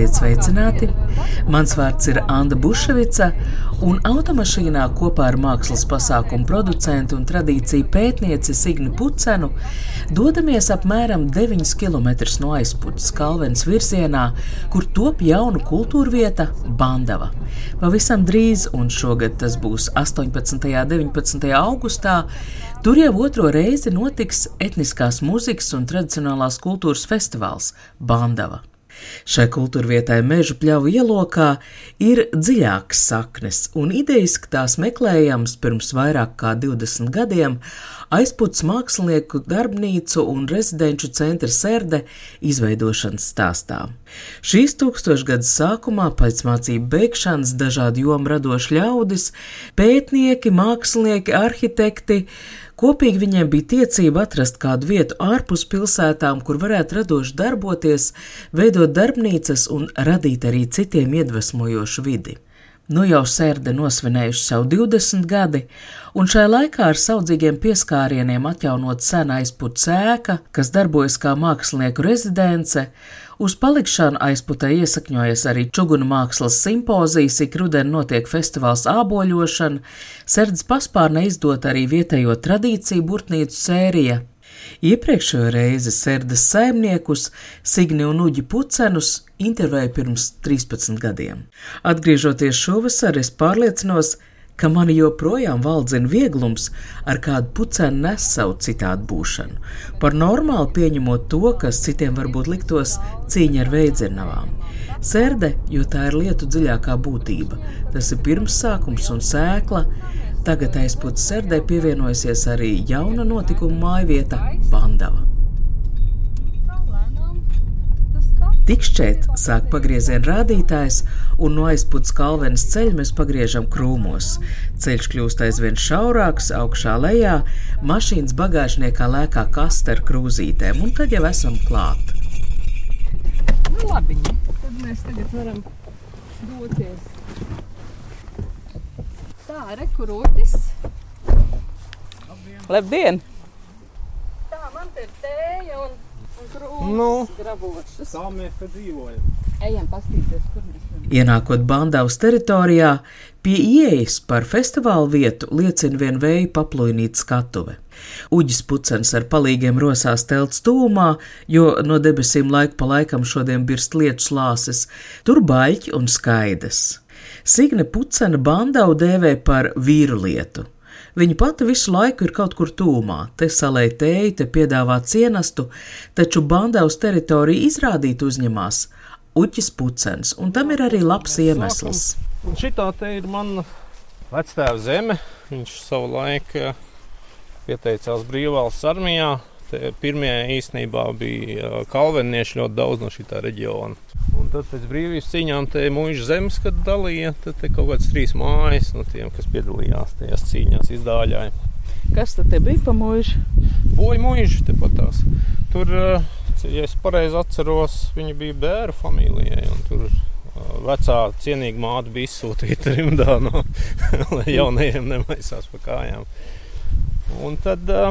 Esiet sveicināti! Mans vārds ir Anna Buševica, un automašīnā kopā ar mākslas pasākumu producentu un tradīciju pētnieci Signu Pucenu dodamies apmēram 9 km no aizpūtas Kalvens virzienā, kur top jauna kultūra vieta Bandava. Pavisam drīz, un šogad tas būs 18. un 19. augustā, tur jau otro reizi notiks etniskās mūzikas un tradicionālās kultūras festivāls Bandava. Šai kultūrvietai meža pļauju ielokā ir dziļākas saknes, un idejiski tās meklējams pirms vairāk kā 20 gadiem aizputs mākslinieku darbnīcu un rezidenču centra serde izveidošanas stāstā. Šīs tūkstošgadus sākumā, pēc mācību beigšanas, dažādu jomu radoši ļaudis, pētnieki, mākslinieki, arhitekti, Kopīgi viņiem bija tiecība atrast kādu vietu ārpus pilsētām, kur varētu radoši darboties, veidot darbnīcas un radīt arī citiem iedvesmojošu vidi. Nu jau sērde nosvinējuši savu 20 gadi, un šai laikā ar saudzīgiem pieskārieniem atjaunot sena aizpūta sēka, kas darbojas kā mākslinieku rezidence, Uz palikšanu aizputē iesakņojas arī čugunu mākslas simpozijas, ik rudeni notiek festivāls āboļošana, sērdzes paspārne izdot arī vietējo tradīciju burtnīcu sērija. Iepriekšējo reizi sērdes saimniekus Signi un Uģi Pucenus intervēja pirms 13 gadiem. Atgriežoties šovasar, es pārliecinos, ka mani joprojām valdzina vieglums, ar kādu pucēnu nes savu citādu būšanu, par normāli pieņemot to, kas citiem varbūt liktos cīņa ar veidzenavām. Sērde, jo tā ir lietu dziļākā būtība, tas ir pirmsākums un sēkla, tagad aizpūtas sērdē pievienojusies arī jauna notikuma mājvieta Bandava. Tik šķiet, sāk pagrieziena rādītājs, un no aizpūtas kalvenes ceļa mēs pagriežam krūmos. Ceļš kļūst aizvien šaurāks, augšā lejā, mašīnas bagāžniekā lēkā kaste ar krūzītēm, un tad jau esam klāt. Nu, labi, tad mēs tagad varam doties. Tā, rekurūtis. Labdien! Tā, man te ir tēja un Nu, tā mēs te dzīvojam. Ejam pastīties, kur mēs esam. Ienākot Bandavas teritorijā, pie ieejas par festivālu vietu liecina vien vēja paplūnīta skatuve. Uģis pucens ar palīgiem rosās telts tūmā, jo no debesīm laiku pa laikam šodien birst lietu slāses, tur baļķi un skaidas. Signe Pucena Bandau dēvē par vīru lietu. Viņa pati visu laiku ir kaut kur tūmā, te salē tēju, te piedāvā cienastu, taču Bandavas teritoriju izrādīt uzņemās Uķis Pucens, un tam ir arī labs iemesls. Un šitā te ir mana vectēva zeme. Viņš savu laiku pieteicās brīvvalsts armijā. Pirmie īstenībā bija kalvenieši ļoti daudz no šī reģiona. Un tad pēc brīvības cīņām te mūža zemes, kad dalīja, tad te kaut kāds trīs mājas no tiem, kas piedalījās tajās cīņās, izdāļāja. Kas tad bija pa mūžu? Boja mūža tepat tās. Tur, ja es pareizi atceros, viņi bija bēru familijai, un tur vecā cienīga māte bija izsūtīta rimdā, no, lai jaunajiem nemaisās pa kājām. Un tad uh,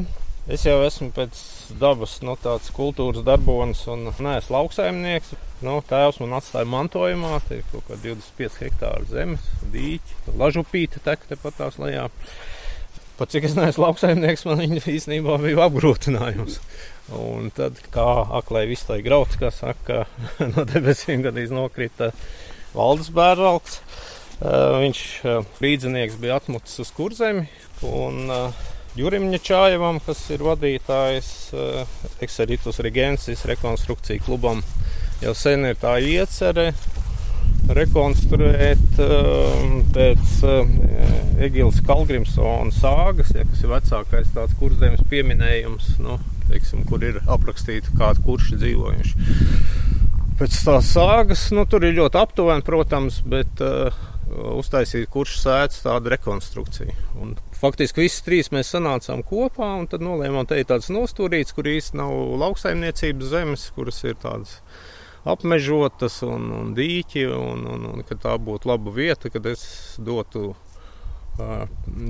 Es jau esmu pēc dabas no nu, tādas kultūras darbonis un neesmu lauksaimnieks. Nu, tēvs man atstāja mantojumā, tie ir kaut kādi 25 hektāri zemes, dīķi, lažupīte tek tepat tās lejā. Pat cik es neesmu lauksaimnieks, man viņa īstenībā bija apgrūtinājums. Un tad, kā aklai viss tā grauds, kā saka, no debesīm gadījumā nokrita valdes bērnvalks. Viņš līdzinieks bija atmucis uz kurzemi. Un, uh, Jurim Čājevam, kas ir vadītājs Exeritus eh, Regensis rekonstrukciju klubam. Jau sen ir tā iecerē rekonstruēt um, pēc uh, Egilas Kalgrimsona sāgas, ja, kas ir vecākais tāds kurzemes pieminējums, nu, teiksim, kur ir aprakstīti kādi kurši dzīvojuši. pēc tās sāgas, nu, tur ir ļoti aptuveni, protams, bet uh, uztaisīt kurš sēdz tādu rekonstrukciju. Un faktiski visi trīs mēs sanācām kopā un tad nolēmām, te ir tāds nostūrīts, kur īsti nav lauksaimniecības zemes, kuras ir tādas apmežotas un, un dīķi, un, un, un ka tā būtu laba vieta, kad es dotu uh,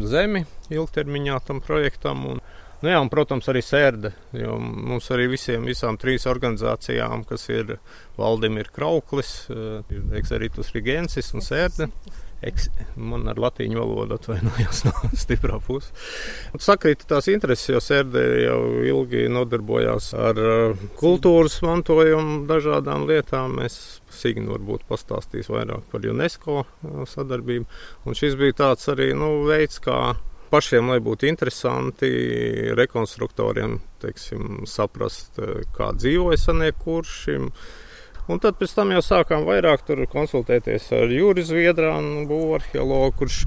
zemi ilgtermiņā tam projektam. Un, Nu jā, un, protams, arī sērde. Mums arī visiem, visām trīs organizācijām, kas ir valdim, ir krauklis, ir Exeritus Rigensis un sērde. Eks, man ar latīņu valodu atvainojās no stiprā puses. Sakrīt tās intereses, jo Sērdē jau ilgi nodarbojās ar kultūras mantojumu dažādām lietām. Mēs Signi varbūt pastāstīs vairāk par UNESCO sadarbību. Un šis bija tāds arī nu, veids, kā pašiem, lai būtu interesanti rekonstruktoriem teiksim, saprast, eh, kā dzīvoja senie kuršiem. Un tad pēc tam jau sākām vairāk konsultēties ar Jūri Zviedrānu, būvniecību, kurš,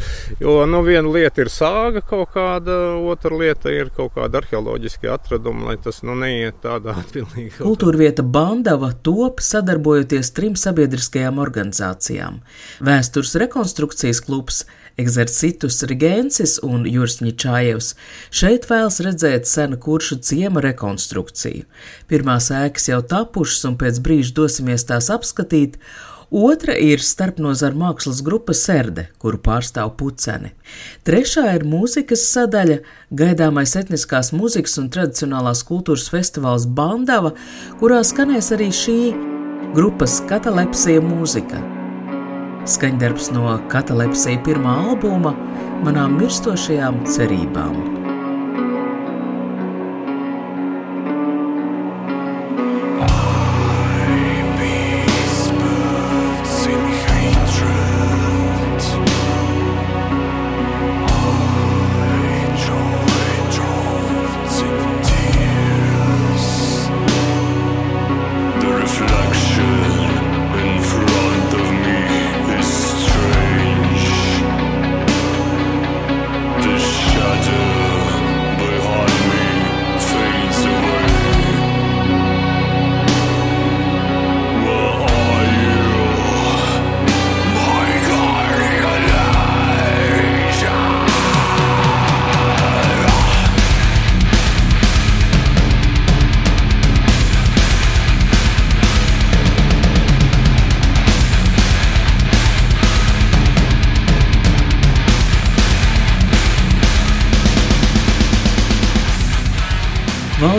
jo nu, viena lieta ir sāga kaut kāda, otra lieta ir kaut kāda arheoloģiska atraduma, lai tas nu neiet tādā pilnīgi. Kultūrvieta Bandava top sadarbojoties trim sabiedriskajām organizācijām - Vēstures rekonstrukcijas klubs, Exercitus Rigensis un Jursņičājevs šeit vēlas redzēt sena kuršu ciema rekonstrukciju. Pirmās ēkas jau tapušas un pēc brīža dosimies tās apskatīt, Otra ir starpnozara mākslas grupa Serde, kuru pārstāv puceni. Trešā ir mūzikas sadaļa, gaidāmais etniskās mūzikas un tradicionālās kultūras festivāls Bandava, kurā skanēs arī šī grupas katalepsija mūzika. Skaņdarbs no katalepsija pirmā albuma Manām mirstošajām cerībām.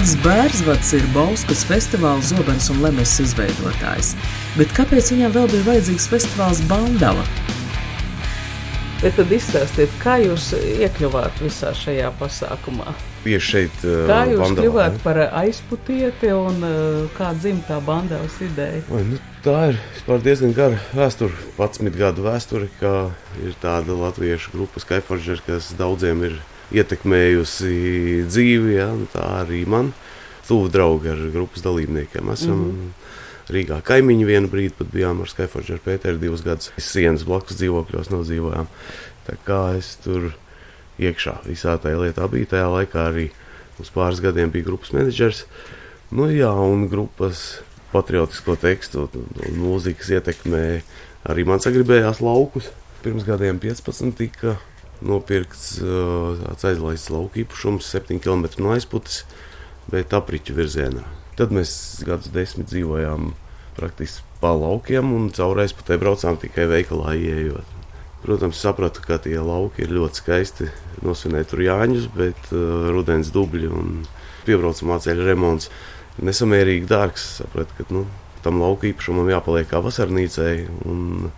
Valds Bērzvats ir Bauskas festivāla Zobens un Lemes izveidotājs, bet kāpēc viņam vēl bija vajadzīgs festivāls Bandava? Bet tad izstāstiet, kā jūs iekļuvāt visā šajā pasākumā? Tieši šeit, uh, kā jūs bandavā, kļuvāt ne? par aizputieti un uh, kā dzimta tā bandavas ideja? Oi, nu, tā ir diezgan gara vēsture, 11 gadu vēsture, kā ir tāda latviešu grupa Skyforger, kas daudziem ir ietekmējusi dzīvi. Ja, tā arī man tuvu draugi ar grupas dalībniekiem. Esam mm -hmm. Rīgā kaimiņi vienu brīdi pat bijām ar Skyforģu ar Pēteru divus gadus. Sienas blakus dzīvokļos nodzīvojām. Tā kā es tur iekšā visā tajā lietā biju. Tajā laikā arī uz pāris gadiem bija grupas menedžers. Nu jā, un grupas patriotisko tekstu un mūzikas ietekmē arī man sagribējās laukus. Pirms gadiem 15 tika nopirkts tāds aizlaists lauka īpašums, 7 km no aizputes, bet apriņķu virzienā. Tad mēs gadus desmit dzīvojām praktiski pa laukiem un caur aizputē braucām tikai veikalā ieejot. Protams, sapratu, ka tie lauki ir ļoti skaisti. Nosvinēt tur jāņus, bet uh, rudens dubļi un piebraucamā ceļa remonts nesamērīgi dārgs. Sapratu, ka nu, tam lauka īpašumam jāpaliek kā vasarnīcai un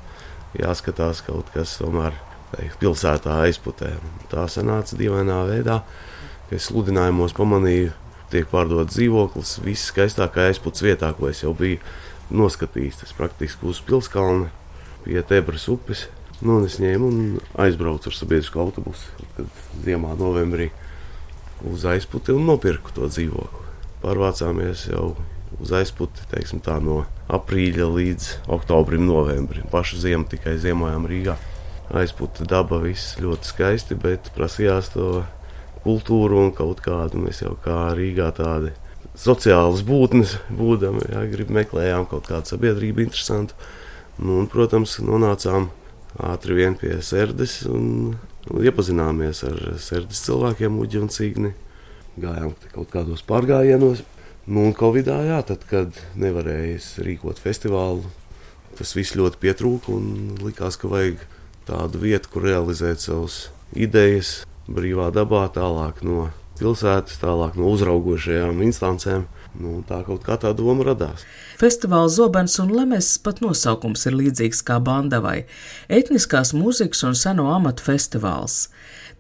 jāskatās kaut kas tomēr teikt, pilsētā aizputē. Tā sanāca dīvainā veidā, ka es sludinājumos pamanīju, tiek pārdots dzīvoklis viss skaistākā aizputes vietā, ko es jau biju noskatījis. Tas praktiski uz pilskalna pie Tebras upes. Nu, es ņēmu un aizbraucu ar sabiedrisko autobusu, kad ziemā, novembrī uz aizputi un nopirku to dzīvokli. Pārvācāmies jau uz aizputi teiksim, tā, no aprīļa līdz oktobrim, novembrim. Pašu ziemu tikai ziemojām Rīgā aizputa daba, viss ļoti skaisti, bet prasījās to kultūru un kaut kādu mēs jau kā Rīgā tādi sociālas būtnes, būdami, jā, grib meklējām kaut kādu sabiedrību interesantu. Nu, un, protams, nonācām ātri vien pie sērdes un, iepazināmies ar sērdes cilvēkiem, uģi un cīgni. Gājām kaut kādos pārgājienos. Nu, un Covidā, jā, tad, kad nevarēja rīkot festivālu, tas viss ļoti pietrūka un likās, ka vajag tādu vietu, kur realizēt savas idejas brīvā dabā, tālāk no pilsētas, tālāk no uzraugošajām instancēm. Nu, tā kaut kā tā doma radās. Festivāla Zobens un Lemes pat nosaukums ir līdzīgs kā bandavai - etniskās mūzikas un seno amatu festivāls.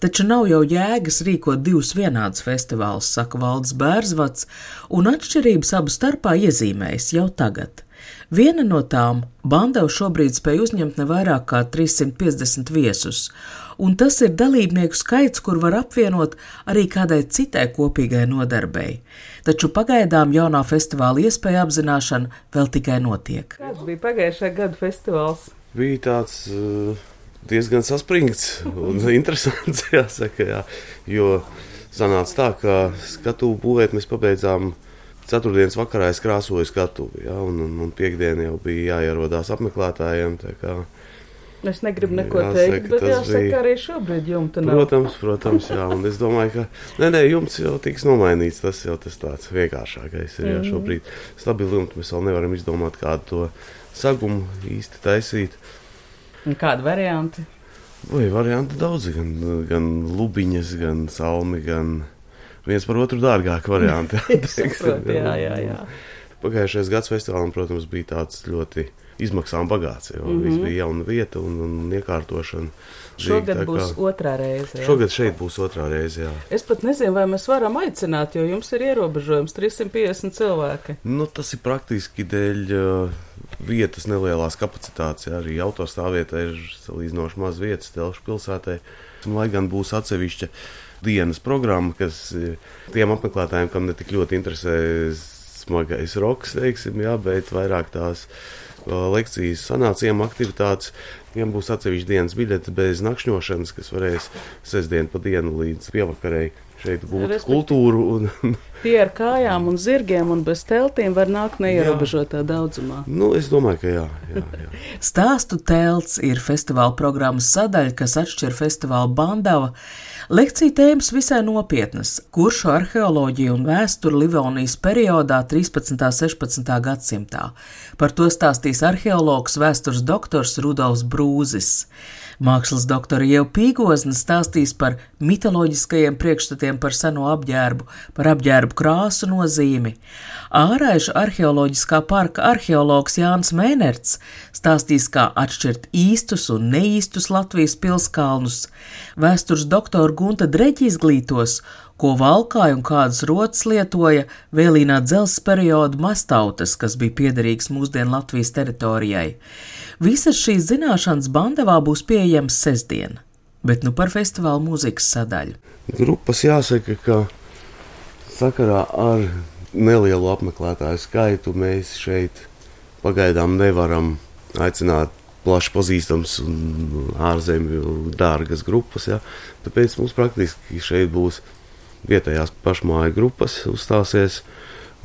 Taču nav jau jēgas rīkot divus vienādus festivālus, saka Valdis Bērzvats, un atšķirības abu starpā iezīmējas jau tagad. Viena no tām bandau šobrīd spēj uzņemt ne vairāk kā 350 viesus, un tas ir dalībnieku skaits, kur var apvienot arī kādai citai kopīgai nodarbei. Taču pagaidām jaunā festivāla iespēja apzināšana vēl tikai notiek. Kāds bija pagājušā gada festivāls? Bija tāds uh, diezgan saspringts un interesants, jāsaka, jā, jo sanāca tā, ka skatu būvēt mēs pabeidzām Ceturtdienas vakarā es krāsoju skatuvi, ja, un, un, un piekdienā jau bija jāierodās apmeklētājiem. Es negribu neko jāsaka, teikt, bet jāsaka, bija... arī šobrīd jumta nav. Protams, protams, jā, un es domāju, ka, nē, nē, jumts jau tiks nomainīts, tas jau tas tāds vienkāršākais ir, jā, mhm. šobrīd stabili jumti mēs vēl nevaram izdomāt, kādu to sagumu īsti taisīt. Un kādi varianti? Vai varianti daudzi, gan, gan lubiņas, gan salmi, gan viens par otru dārgāk varianti. Saprot, jā, jā, jā. Pagājušais gads festivālam, protams, bija tāds ļoti izmaksām bagāts, jo mm -hmm. viss bija jauna vieta un, un iekārtošana. Šogad kā, būs otrā reize. Jā. Šogad šeit būs otrā reize, jā. Es pat nezinu, vai mēs varam aicināt, jo jums ir ierobežojums 350 cilvēki. Nu, tas ir praktiski dēļ uh, vietas nelielās kapacitātes, jā, arī autostāvvietā ir salīdzinoši maz vietas telšu pilsētai, un lai gan būs atsevišķa dienas programma, kas e, tiem apmeklētājiem, kam ne tik ļoti interesē smagais roks, teiksim, jā, bet vairāk tās e, lekcijas, sanācijām, aktivitātes. Tiem būs atsevišķi dienas biļete bez nakšņošanas, kas varēs sestdien pa dienu līdz pievakarēji šeit gūt kultūru. Un, Tie ar kājām un zirgiem un bez teltīm var nākt neierobežotā daudzumā. Nu, es domāju, ka jā. jā, jā. Stāstu telts ir festivāla programmas sadaļa, kas atšķir festivāla bandava. Lekcija tēmas visai nopietnas - kuršu arheoloģija un vēsture Livonijas periodā 13. un 16. gadsimtā. Par to stāstīs arheologs vēstures doktors Rudolfs Brūzis. Mākslas doktora jau Pīgozna stāstīs par mitoloģiskajiem priekšstatiem par seno apģērbu, par apģērbu krāsu nozīmi. Āraišu arheoloģiskā parka arheologs Jānis Mēnerts stāstīs, kā atšķirt īstus un neīstus Latvijas pilskalnus. Vēstures doktora Gunta Dreģi izglītos, ko valkāja un kādas rotas lietoja vēlīnā dzelzs perioda mastautas, kas bija piederīgs mūsdienu Latvijas teritorijai. Visas šīs zināšanas bandavā būs pieejamas sestdien, bet nu par festivāla mūzikas sadaļu. Grupas jāsaka, ka sakarā ar nelielu apmeklētāju skaitu mēs šeit pagaidām nevaram aicināt plaši pazīstams un ārzemju dārgas grupas. Ja? Tāpēc mums praktiski šeit būs vietējās pašmāju grupas uzstāsies.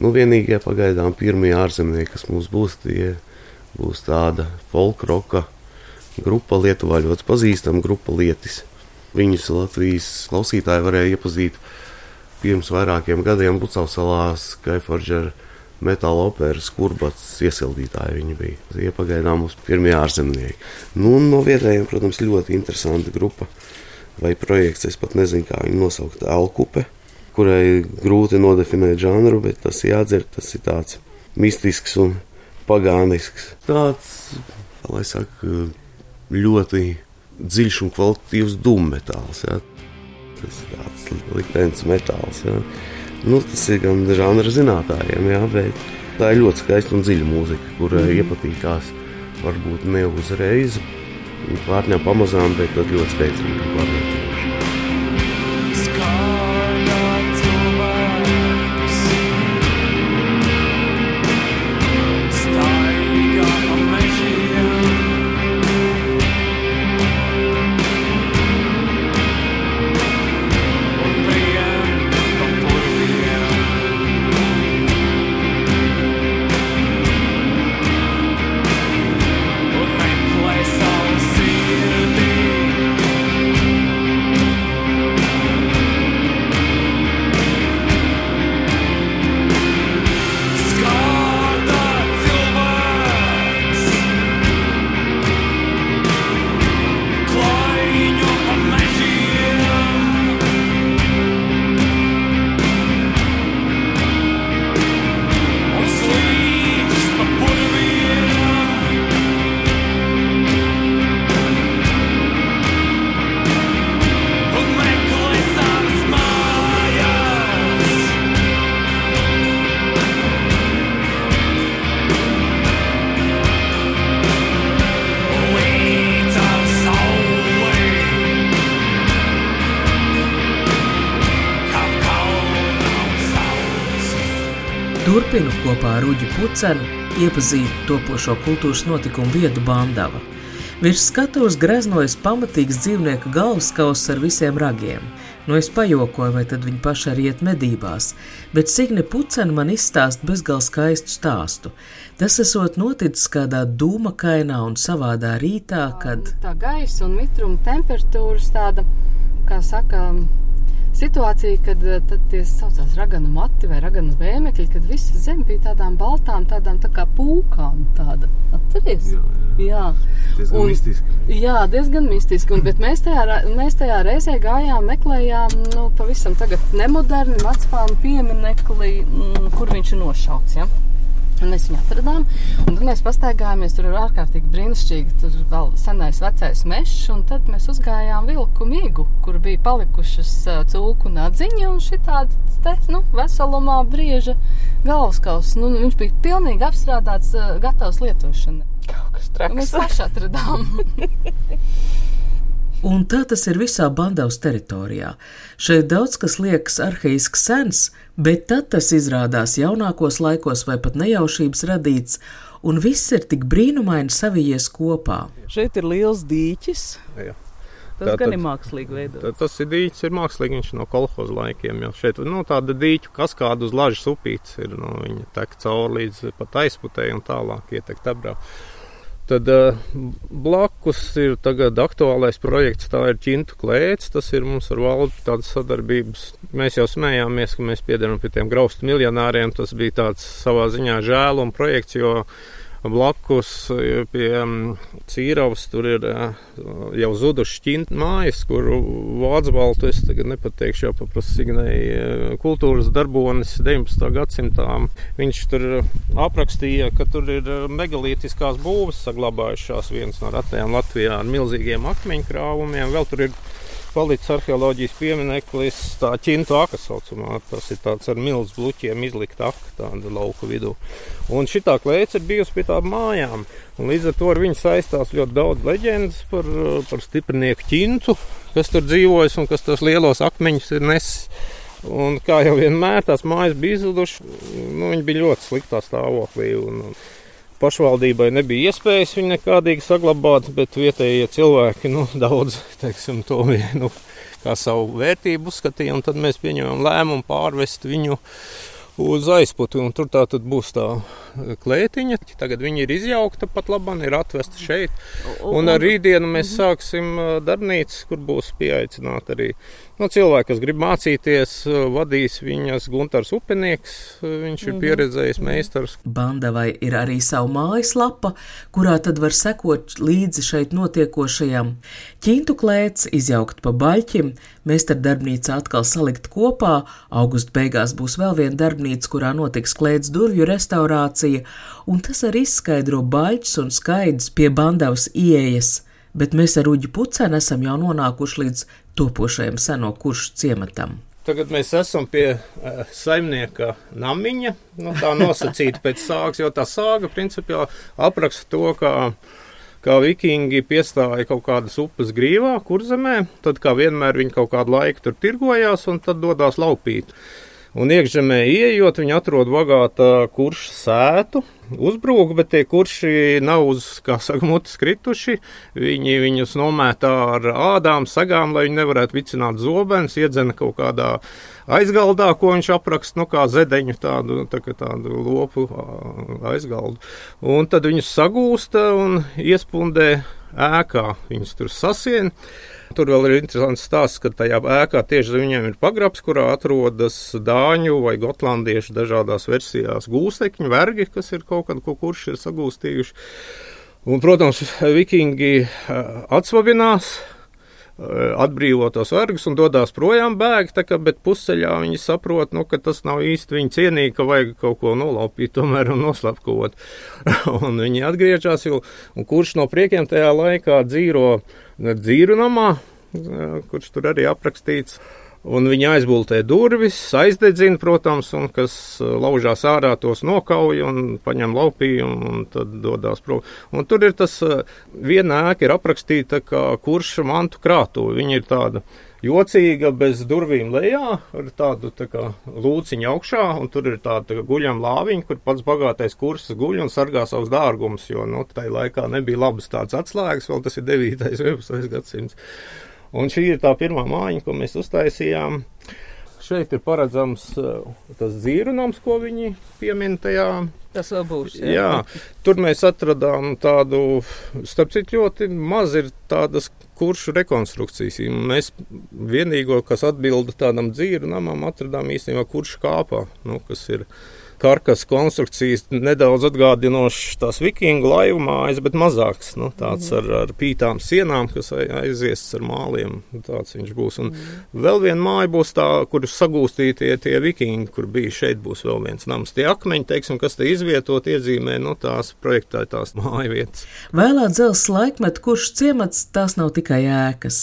Nu, vienīgie pagaidām pirmie ārzemnieki, kas mums būs, tie būs tāda folkroka grupa, Lietuvā ļoti pazīstama grupa Lietis. Viņus Latvijas klausītāji varēja iepazīt pirms vairākiem gadiem Bucausalā Skyforger metāla operas kurbats iesildītāji viņi bija. Tie pagaidām mums pirmie ārzemnieki. Nu, no vietējiem, protams, ļoti interesanta grupa vai projekts, es pat nezinu, kā viņu nosaukt, Alkupe, kurai grūti nodefinēt žanru, bet tas jāatdzer, tas ir tāds mistisks un pagānisks. Tāds, lai saka, ļoti dziļš un kvalitatīvs dūmmetāls. Ja. Tas ir tāds liktenis metāls. Ja. Nu, tas ir gan žanra zinātājiem, ja, bet tā ir ļoti skaista un dziļa mūzika, kurai mm. iepatīkās varbūt ne uzreiz, pārņem pamazām, bet ļoti spēcīgi Turpinu kopā ar Uģi Pucenu iepazīt topošo kultūras notikumu vietu Bandava. Virs skatuves greznojas pamatīgs dzīvnieku galvaskauss ar visiem ragiem. Nu, es pajokoju, vai tad viņi paši arī iet medībās, bet Signe Pucena man izstāst bezgalīgi skaistu stāstu. Tas esot noticis kādā dūmakainā un savādā rītā, kad tā gaisa un mitruma temperatūras tāda, kā saka, situācija, kad eh, tad tie saucās raganu mati vai raganu vēmekļi, kad visa zeme bija tādām baltām, tādām tā kā pūkām. Tāda. Atceries? Jā, jā. jā. Diezgan Un- mistiski. Jā, diezgan mistiski. Un, bet mēs tajā, mēs tajā reizē gājām, meklējām nu, pavisam tagad nemodernu Matspānu pieminekli, mm, kur viņš ir nošauts. Ja? Un mēs viņu atradām, un tad mēs pastaigājāmies. Tur ir ārkārtīgi brīnišķīgi. Tur vēl senais vecais mežs, un tad mēs uzgājām vilku mīgu, kur bija palikušas cūku nadziņi un šī tāda nu, veselumā brieža galvaskausa. Nu, viņš bija pilnīgi apstrādāts, gatavs lietošanai. Kaut kas Un Mēs traks. paši atradām. Un tā tas ir visā Bandavas teritorijā. Šeit daudz kas liekas arhaiski sens, bet tad tas izrādās jaunākos laikos vai pat nejaušības radīts, un viss ir tik brīnumaini savijies kopā. Šeit ir liels dīķis. Jā. Tas Tā gan tad- ir mākslīgi veidots. Tas ir dīķis, ir mākslīgi, viņš no kolhoza laikiem jau šeit. Nu, tāda dīķu kaskāda uz lažas upītes ir, nu, viņa tek cauri līdz pat aizputēji un tālāk ietekt abrā. Tad uh, blakus ir tagad aktuālais projekts, tā ir ķintu klēts, tas ir mums ar valdu tādas sadarbības. Mēs jau smējāmies, ka mēs piedaram pie tiem graustu miljonāriem, tas bija tāds savā ziņā žēluma projekts, jo blakus eh, pie um, Cīravas tur ir uh, jau zuduši šķinti mājas, kur vācu es tagad nepateikšu, jau paprasu signēja kultūras darbonis 19. gadsimtā. Viņš tur aprakstīja, ka tur ir eh, megalītiskās būvas saglabājušās viens no retajām Latvijā ar milzīgiem akmeņu krāvumiem. Vēl tur ir palicis arheoloģijas piemineklis, tā ķintu aka saucamā. Tas ir tāds ar milzu bluķiem izlikta aka tāda lauku vidū. Un šī klēts ir bijusi pie tām mājām. Un līdz ar to ar viņu saistās ļoti daudz leģendas par, par stiprinieku ķintu, kas tur dzīvojas un kas tos lielos akmeņus ir nesis. Un kā jau vienmēr tās mājas bija izzudušas, nu, viņi bija ļoti sliktā stāvoklī. Un, un pašvaldībai nebija iespējas viņu nekādīgi saglabāt, bet vietējie cilvēki nu, daudz teiksim, to bija, nu, kā savu vērtību uzskatīja. Tad mēs pieņēmām lēmumu pārvest viņu uz aizputu. un Tur tā tad būs tā klētiņa. Tagad viņa ir izjaukta pat labi, ir atvesta šeit. Un ar rītdienu mēs sāksim ā, darbnīcu, kur būs pieaicināti arī nu, cilvēki, kas grib mācīties. Vadīs viņas Gunārs Upenieks, viņš ir pieredzējis meistars. Bandavai ir arī sava mājaslapa, kurā tad var sekot līdzi šeit notiekošajam. Ķintu klēts izjaukt pa baļķim, meistara darbnīca atkal salikt kopā, augusta beigās būs vēl viena darbnīca, kurā notiks klēts durvju restaurācija, un tas arī izskaidro baļķus un skaidrs pie Bandavas ieejas. Bet mēs ar Uģi Pucēnu esam jau nonākuši līdz topošajam seno kuršu ciematam. Tagad mēs esam pie uh, saimnieka namiņa. Nu, tā nosacīta pēc sāgas, jo tā sāga principā apraksta to, kā, kā vikingi piestāja kaut kādas upes grīvā, kurzemē. Tad, kā vienmēr, viņi kaut kādu laiku tur tirgojās un tad dodās laupīt. Un iekšzemē ieejot, viņi atrod bagātā kurša sētu, uzbrūk, bet tie kurši nav uz, kā saka, mutes krituši. Viņi viņus nomētā ar ādām, sagām, lai viņi nevarētu vicināt zobens, iedzena kaut kādā aizgaldā, ko viņš apraksta, nu, kā zedeņu tādu, tā kā tādu lopu aizgaldu. Un tad viņus sagūsta un iespundē ēkā. Viņus tur sasien. Tur vēl ir interesants stāsts, ka tajā ēkā tieši zem viņiem ir pagrabs, kurā atrodas dāņu vai gotlandiešu dažādās versijās gūstekņi, vergi, kas ir kaut kad ko kurš ir sagūstījuši. Un, protams, vikingi eh, atsvabinās, atbrīvo tos vergus un dodas projām bēg, kā, bet pusceļā viņi saprot, nu, ka tas nav īsti viņa cienīgi, ka vajag kaut ko nolaupīt tomēr un noslapkot. un viņi atgriežas, jo, kurš no priekiem tajā laikā dzīvo dzīru namā, eh, kurš tur arī aprakstīts. Un viņi aizbūvē durvis, aizdedzina, protams, un kas uh, laužās ārā, tos nokauj un paņem laupījumu un tad dodas prom. Un tur ir tas uh, viena ēka, ir aprakstīta kā kurša mantu krātuve. Viņa ir tāda jocīga, bez durvīm lejā, ar tādu tā kā lūciņu augšā, un tur ir tāda tā guļama lāviņa, kur pats bagātais kursus guļ un sargā savus dārgumus, jo, nu, tai laikā nebija labas tādas atslēgas, vēl tas ir 9. un 11. gadsimts. Un šī ir tā pirmā mājiņa, ko mēs uztaisījām. Šeit ir paredzams uh, tas dzīvnams, ko viņi piemin tajā. Tas vēl būs. Jā. Jā, tur mēs atradām tādu, starp citu, ļoti maz ir tādas kuršu rekonstrukcijas. Mēs vienīgo, kas atbilda tādam dzīvnamam, atradām īstenībā kuršu kāpā, nu, kas ir karkas konstrukcijas nedaudz atgādinošs tās vikingu laivu mājas, bet mazāks. Nu, tāds ar, ar pītām sienām, kas aiziests ar māliem. Tāds viņš būs. Un mm. vēl viena māja būs tā, kur sagūstītie tie vikingi, kur bija šeit būs vēl viens nams. Tie akmeņi, teiksim, kas te izvietot, iezīmē nu, tās projektētās māju vietas. Vēlā dzelzs laikmet, kurš ciemats, tās nav tikai ēkas.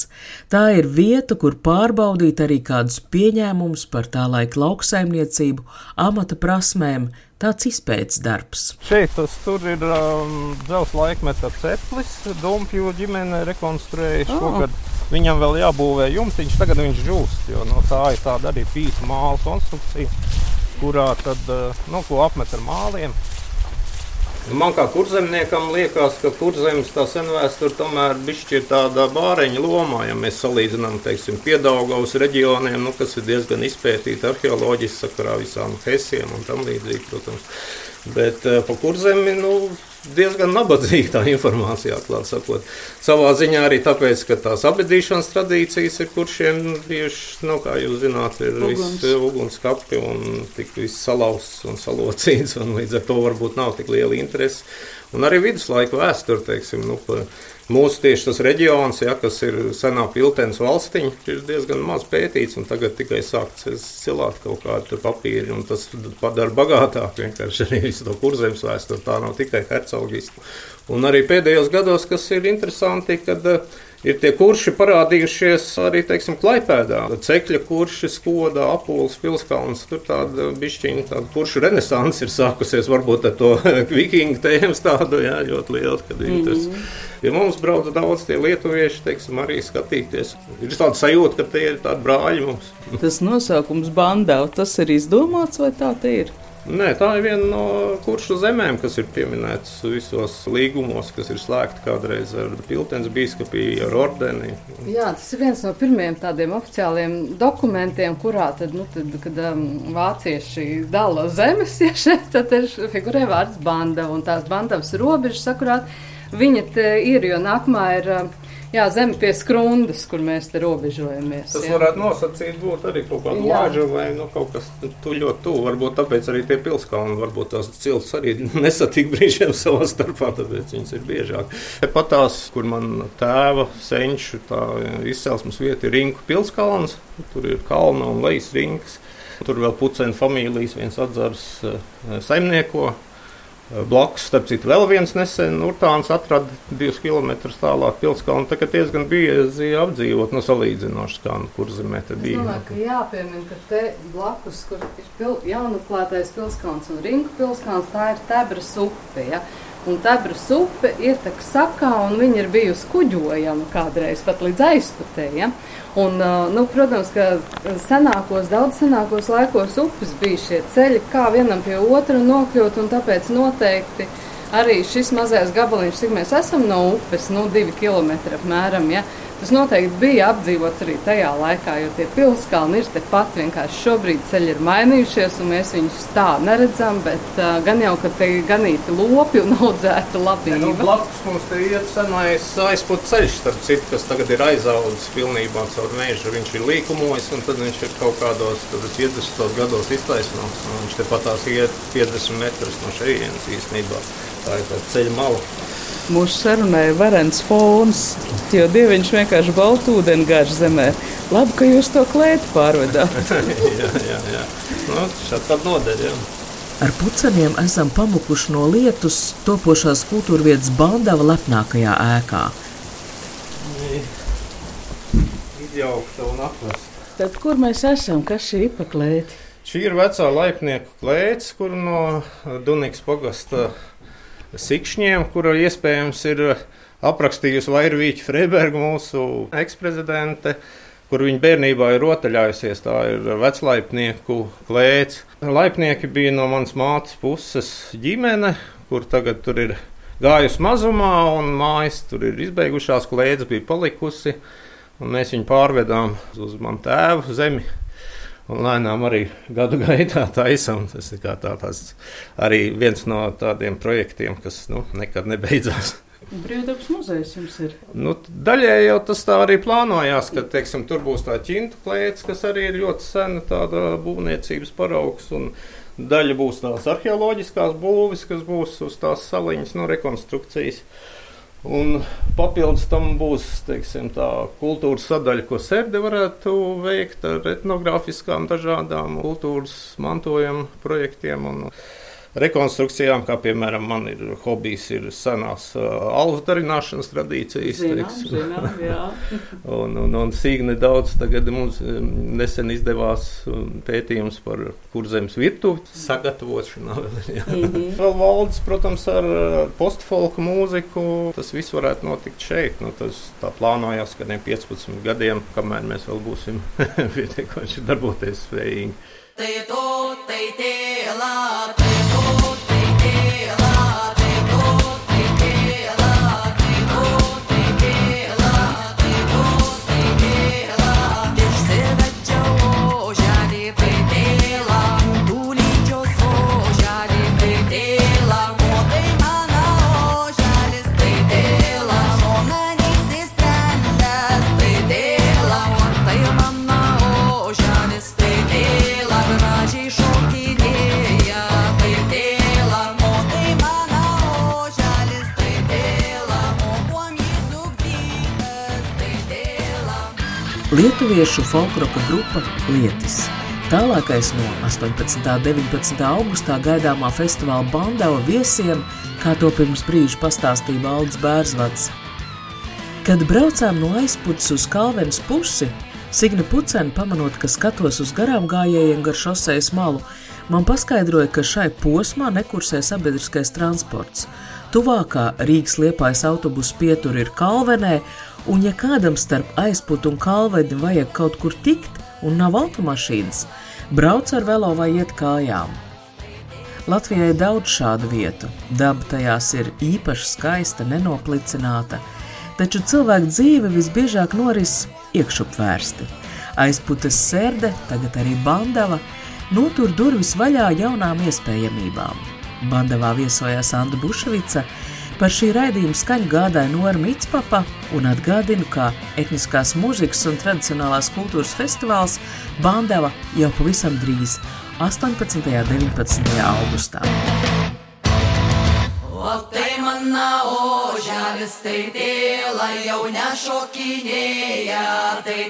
Tā ir vieta, kur pārbaudīt arī kādus pieņēmumus par tā laika lauksaimniecību, amata prasmēm ietekmēm, tāds izpētes darbs. Šeit tas tur ir um, dzelzs laikmeta ceplis, Dumpju ģimene rekonstruēja oh. šogad. Viņam vēl jābūvē jumtiņš, tagad viņš žūst, jo no tā ir tāda arī pīta māla konstrukcija, kurā tad, uh, nu, ko apmet ar māliem. Man kā kurzemniekam liekas, ka kurzemes tā senvēsture tomēr ir tāda bāreņa lomā, ja mēs salīdzinām, teiksim, Piedaugavas reģioniem, nu, kas ir diezgan izpētīti arheoloģiski sakarā visām hesiem un tam līdzīgi, protams. Bet uh, pa kurzemi, nu, diezgan nabadzīga tā informācija, atklāti sakot. Savā ziņā arī tāpēc, ka tās abadīšanas tradīcijas ir kuršiem bijušas, nu, kā jūs zināt, ir Uguns. viss ugunskapi un tik viss salauzts un salocīts, un līdz ar to varbūt nav tik liela interese. Un arī viduslaiku vēsture, teiksim, nu, pa, Mūsu tieši tas reģions, ja, kas ir senā piltens valstiņa, ir diezgan maz pētīts, un tagad tikai sākts cilāt kaut kādu papīru, un tas padara bagātāk vienkārši arī visu to kurzemes vēsturi. Tā nav tikai hercogistu. Un arī pēdējos gados, kas ir interesanti, kad uh, ir tie kurši parādījušies arī, teiksim, Klaipēdā. Cekļa kurši, skoda, apuls, pilskalns, tur tāda bišķiņa, tāda kuršu renesans ir sākusies, varbūt ar to vikingu tēmas tādu, jā, ļoti liela, kad ir tas. Ja mums brauc daudz tie lietuvieši, teiksim, arī skatīties. Ir tāda sajūta, ka tie ir tādi brāļi mums. Tas nosaukums bandā, tas ir izdomāts vai tā te ir? Nē, tā ir viena no kuršu zemēm, kas ir pieminētas visos līgumos, kas ir slēgti kādreiz ar Piltens biskupiju, ar ordeni. Jā, tas ir viens no pirmajiem tādiem oficiāliem dokumentiem, kurā tad, nu, tad kad um, vācieši dala zemes, ja šeit tad ir figurē vārds banda un tās bandavas robežas sakurāt. Viņa te ir, jo nākamā ir. Jā, zeme pie skrundas, kur mēs te robežojamies. Tas jā. varētu nosacīt būt arī kaut kāda lāža vai nu, kaut kas tu ļoti tuvu. Varbūt tāpēc arī tie pilskalni, varbūt tās cilts arī nesatik brīžiem savā starpā, tāpēc viņas ir biežāk. Pat tās, kur man tēva senču tā izcelsmes vieta ir Rinku pilskalns, tur ir kalna un lejas rinkas. Tur vēl pucēna familijas viens atzars saimnieko. Blakus, starp citu, vēl viens nesen Urtāns atrada divus kilometrus tālāk pilskalnu. Tā kā diezgan biezi apdzīvot, no salīdzinoši kā nu, kur zemē te bija. Es domāju, ka jāpiemina, ka te blakus, kur ir pil, jaunatklātais pilskalns un Rinku pilskalns, tā ir Tebras upe. Ja? Un Tebras upe ir tā sakā, un viņa ir bijusi kuģojama kādreiz pat līdz aizputē. Ja? Un, nu, protams, ka senākos, daudz senākos laikos upes bija šie ceļi, kā vienam pie otra nokļūt, un tāpēc noteikti arī šis mazais gabaliņš, cik mēs esam no upes, nu, divi kilometri apmēram. Ja, Tas noteikti bija apdzīvots arī tajā laikā, jo tie pilskalni ir tepat. Vienkārši šobrīd ceļi ir mainījušies, un mēs viņus tā neredzam. Bet uh, gan jau, ka te ganīti lopi un audzēta labība. Ja, nu, blakus mums te iet senais aizpūta ceļš, starp citu, kas tagad ir aizaudzis pilnībā caur mežu. Viņš ir līkumojis, un tad viņš ir kaut kādos 50 gados iztaisnots. Viņš tepat tās iet 50 metrus no šejienes īstenībā. Tā ir tā ceļa mala mūsu sarunai varens fons, jo dieviņš vienkārši baltu ūdeni gāž zemē. Labi, ka jūs to klētu pārvedāt. jā, jā, jā. Nu, šādi tad nodeļ, jā. Ar puceniem esam pamukuši no lietus topošās kultūrvietas Bandava lepnākajā ēkā. Izjaukta un atvesta. Tad, kur mēs esam? Kas šī ir paklēta? Šī ir vecā laipnieku klēts, kur no Dunkas pagasta sikšņiem, kura iespējams ir aprakstījusi Vairvīķa Freiberga, mūsu eksprezidente, kur viņa bērnībā ir rotaļājusies. Tā ir veclaipnieku klēts. Laipnieki bija no manas mātes puses ģimene, kur tagad tur ir gājusi mazumā, un mājas tur ir izbeigušās, klēts bija palikusi. Mēs viņu pārvedām uz manu tēvu zemi. Un lēnām arī gadu gaitā taisām. Tas ir tā, tās, arī viens no tādiem projektiem, kas nu, nekad nebeidzās. Brīvdabas muzejs jums ir. Nu, daļēji jau tas tā arī plānojās, ka teiksim, tur būs tā ķintu klēts, kas arī ir ļoti sena būvniecības paraugs. Daļa būs tās arheoloģiskās būvis, kas būs uz tās saliņas no rekonstrukcijas. Un papildus tam būs teiksim, tā kultūras sadaļa, ko sērde varētu veikt ar etnogrāfiskām dažādām kultūras mantojuma projektiem. Un, rekonstrukcijām, kā piemēram man ir hobijs, ir senās uh, alus darināšanas tradīcijas. Zinām, zinām, un, un, un sīkni daudz tagad mums nesen izdevās pētījums par kurzemes virtuvi sagatavošanā. Mm -hmm. Vēl valdes, protams, ar postfolku mūziku. Tas viss varētu notikt šeit. Nu, tas tā plānojās, ka ne 15 gadiem, kamēr mēs vēl būsim pietiekoši darboties spējīgi. Te to, te te la, te Lietuviešu folkloka grupa Lietis. Tālākais no 18. un 19. augustā gaidāmā festivāla Bandava viesiem, kā to pirms brīža pastāstīja Valdis Bērzvats. Kad braucām no aizputes uz Kalvenes pusi, Signa Pucena pamanot, ka skatos uz garām gājējiem gar šosejas malu, man paskaidroja, ka šai posmā nekursē sabiedriskais transports. Tuvākā Rīgas liepājas autobusu pietura ir Kalvenē, Un, ja kādam starp aizputu un kalvedi vajag kaut kur tikt, un nav automašīnas, brauc ar velo vai iet kājām. Latvijai ir daudz šādu vietu, daba tajās ir īpaši skaista, nenoplicināta, taču cilvēku dzīve visbiežāk noris iekšupvērsti. Aizputes sērde, tagad arī bandava, notur durvis vaļā jaunām iespējamībām. Bandavā viesojās Anna Bušvica, Par šī raidījuma skaņu gādāja Nora Mitspapa un atgādinu, ka etniskās mūzikas un tradicionālās kultūras festivāls Bandava jau pavisam drīz 18. un 19. augustā. O tai mana oželis, tai tėla, jau nešokinėja, tai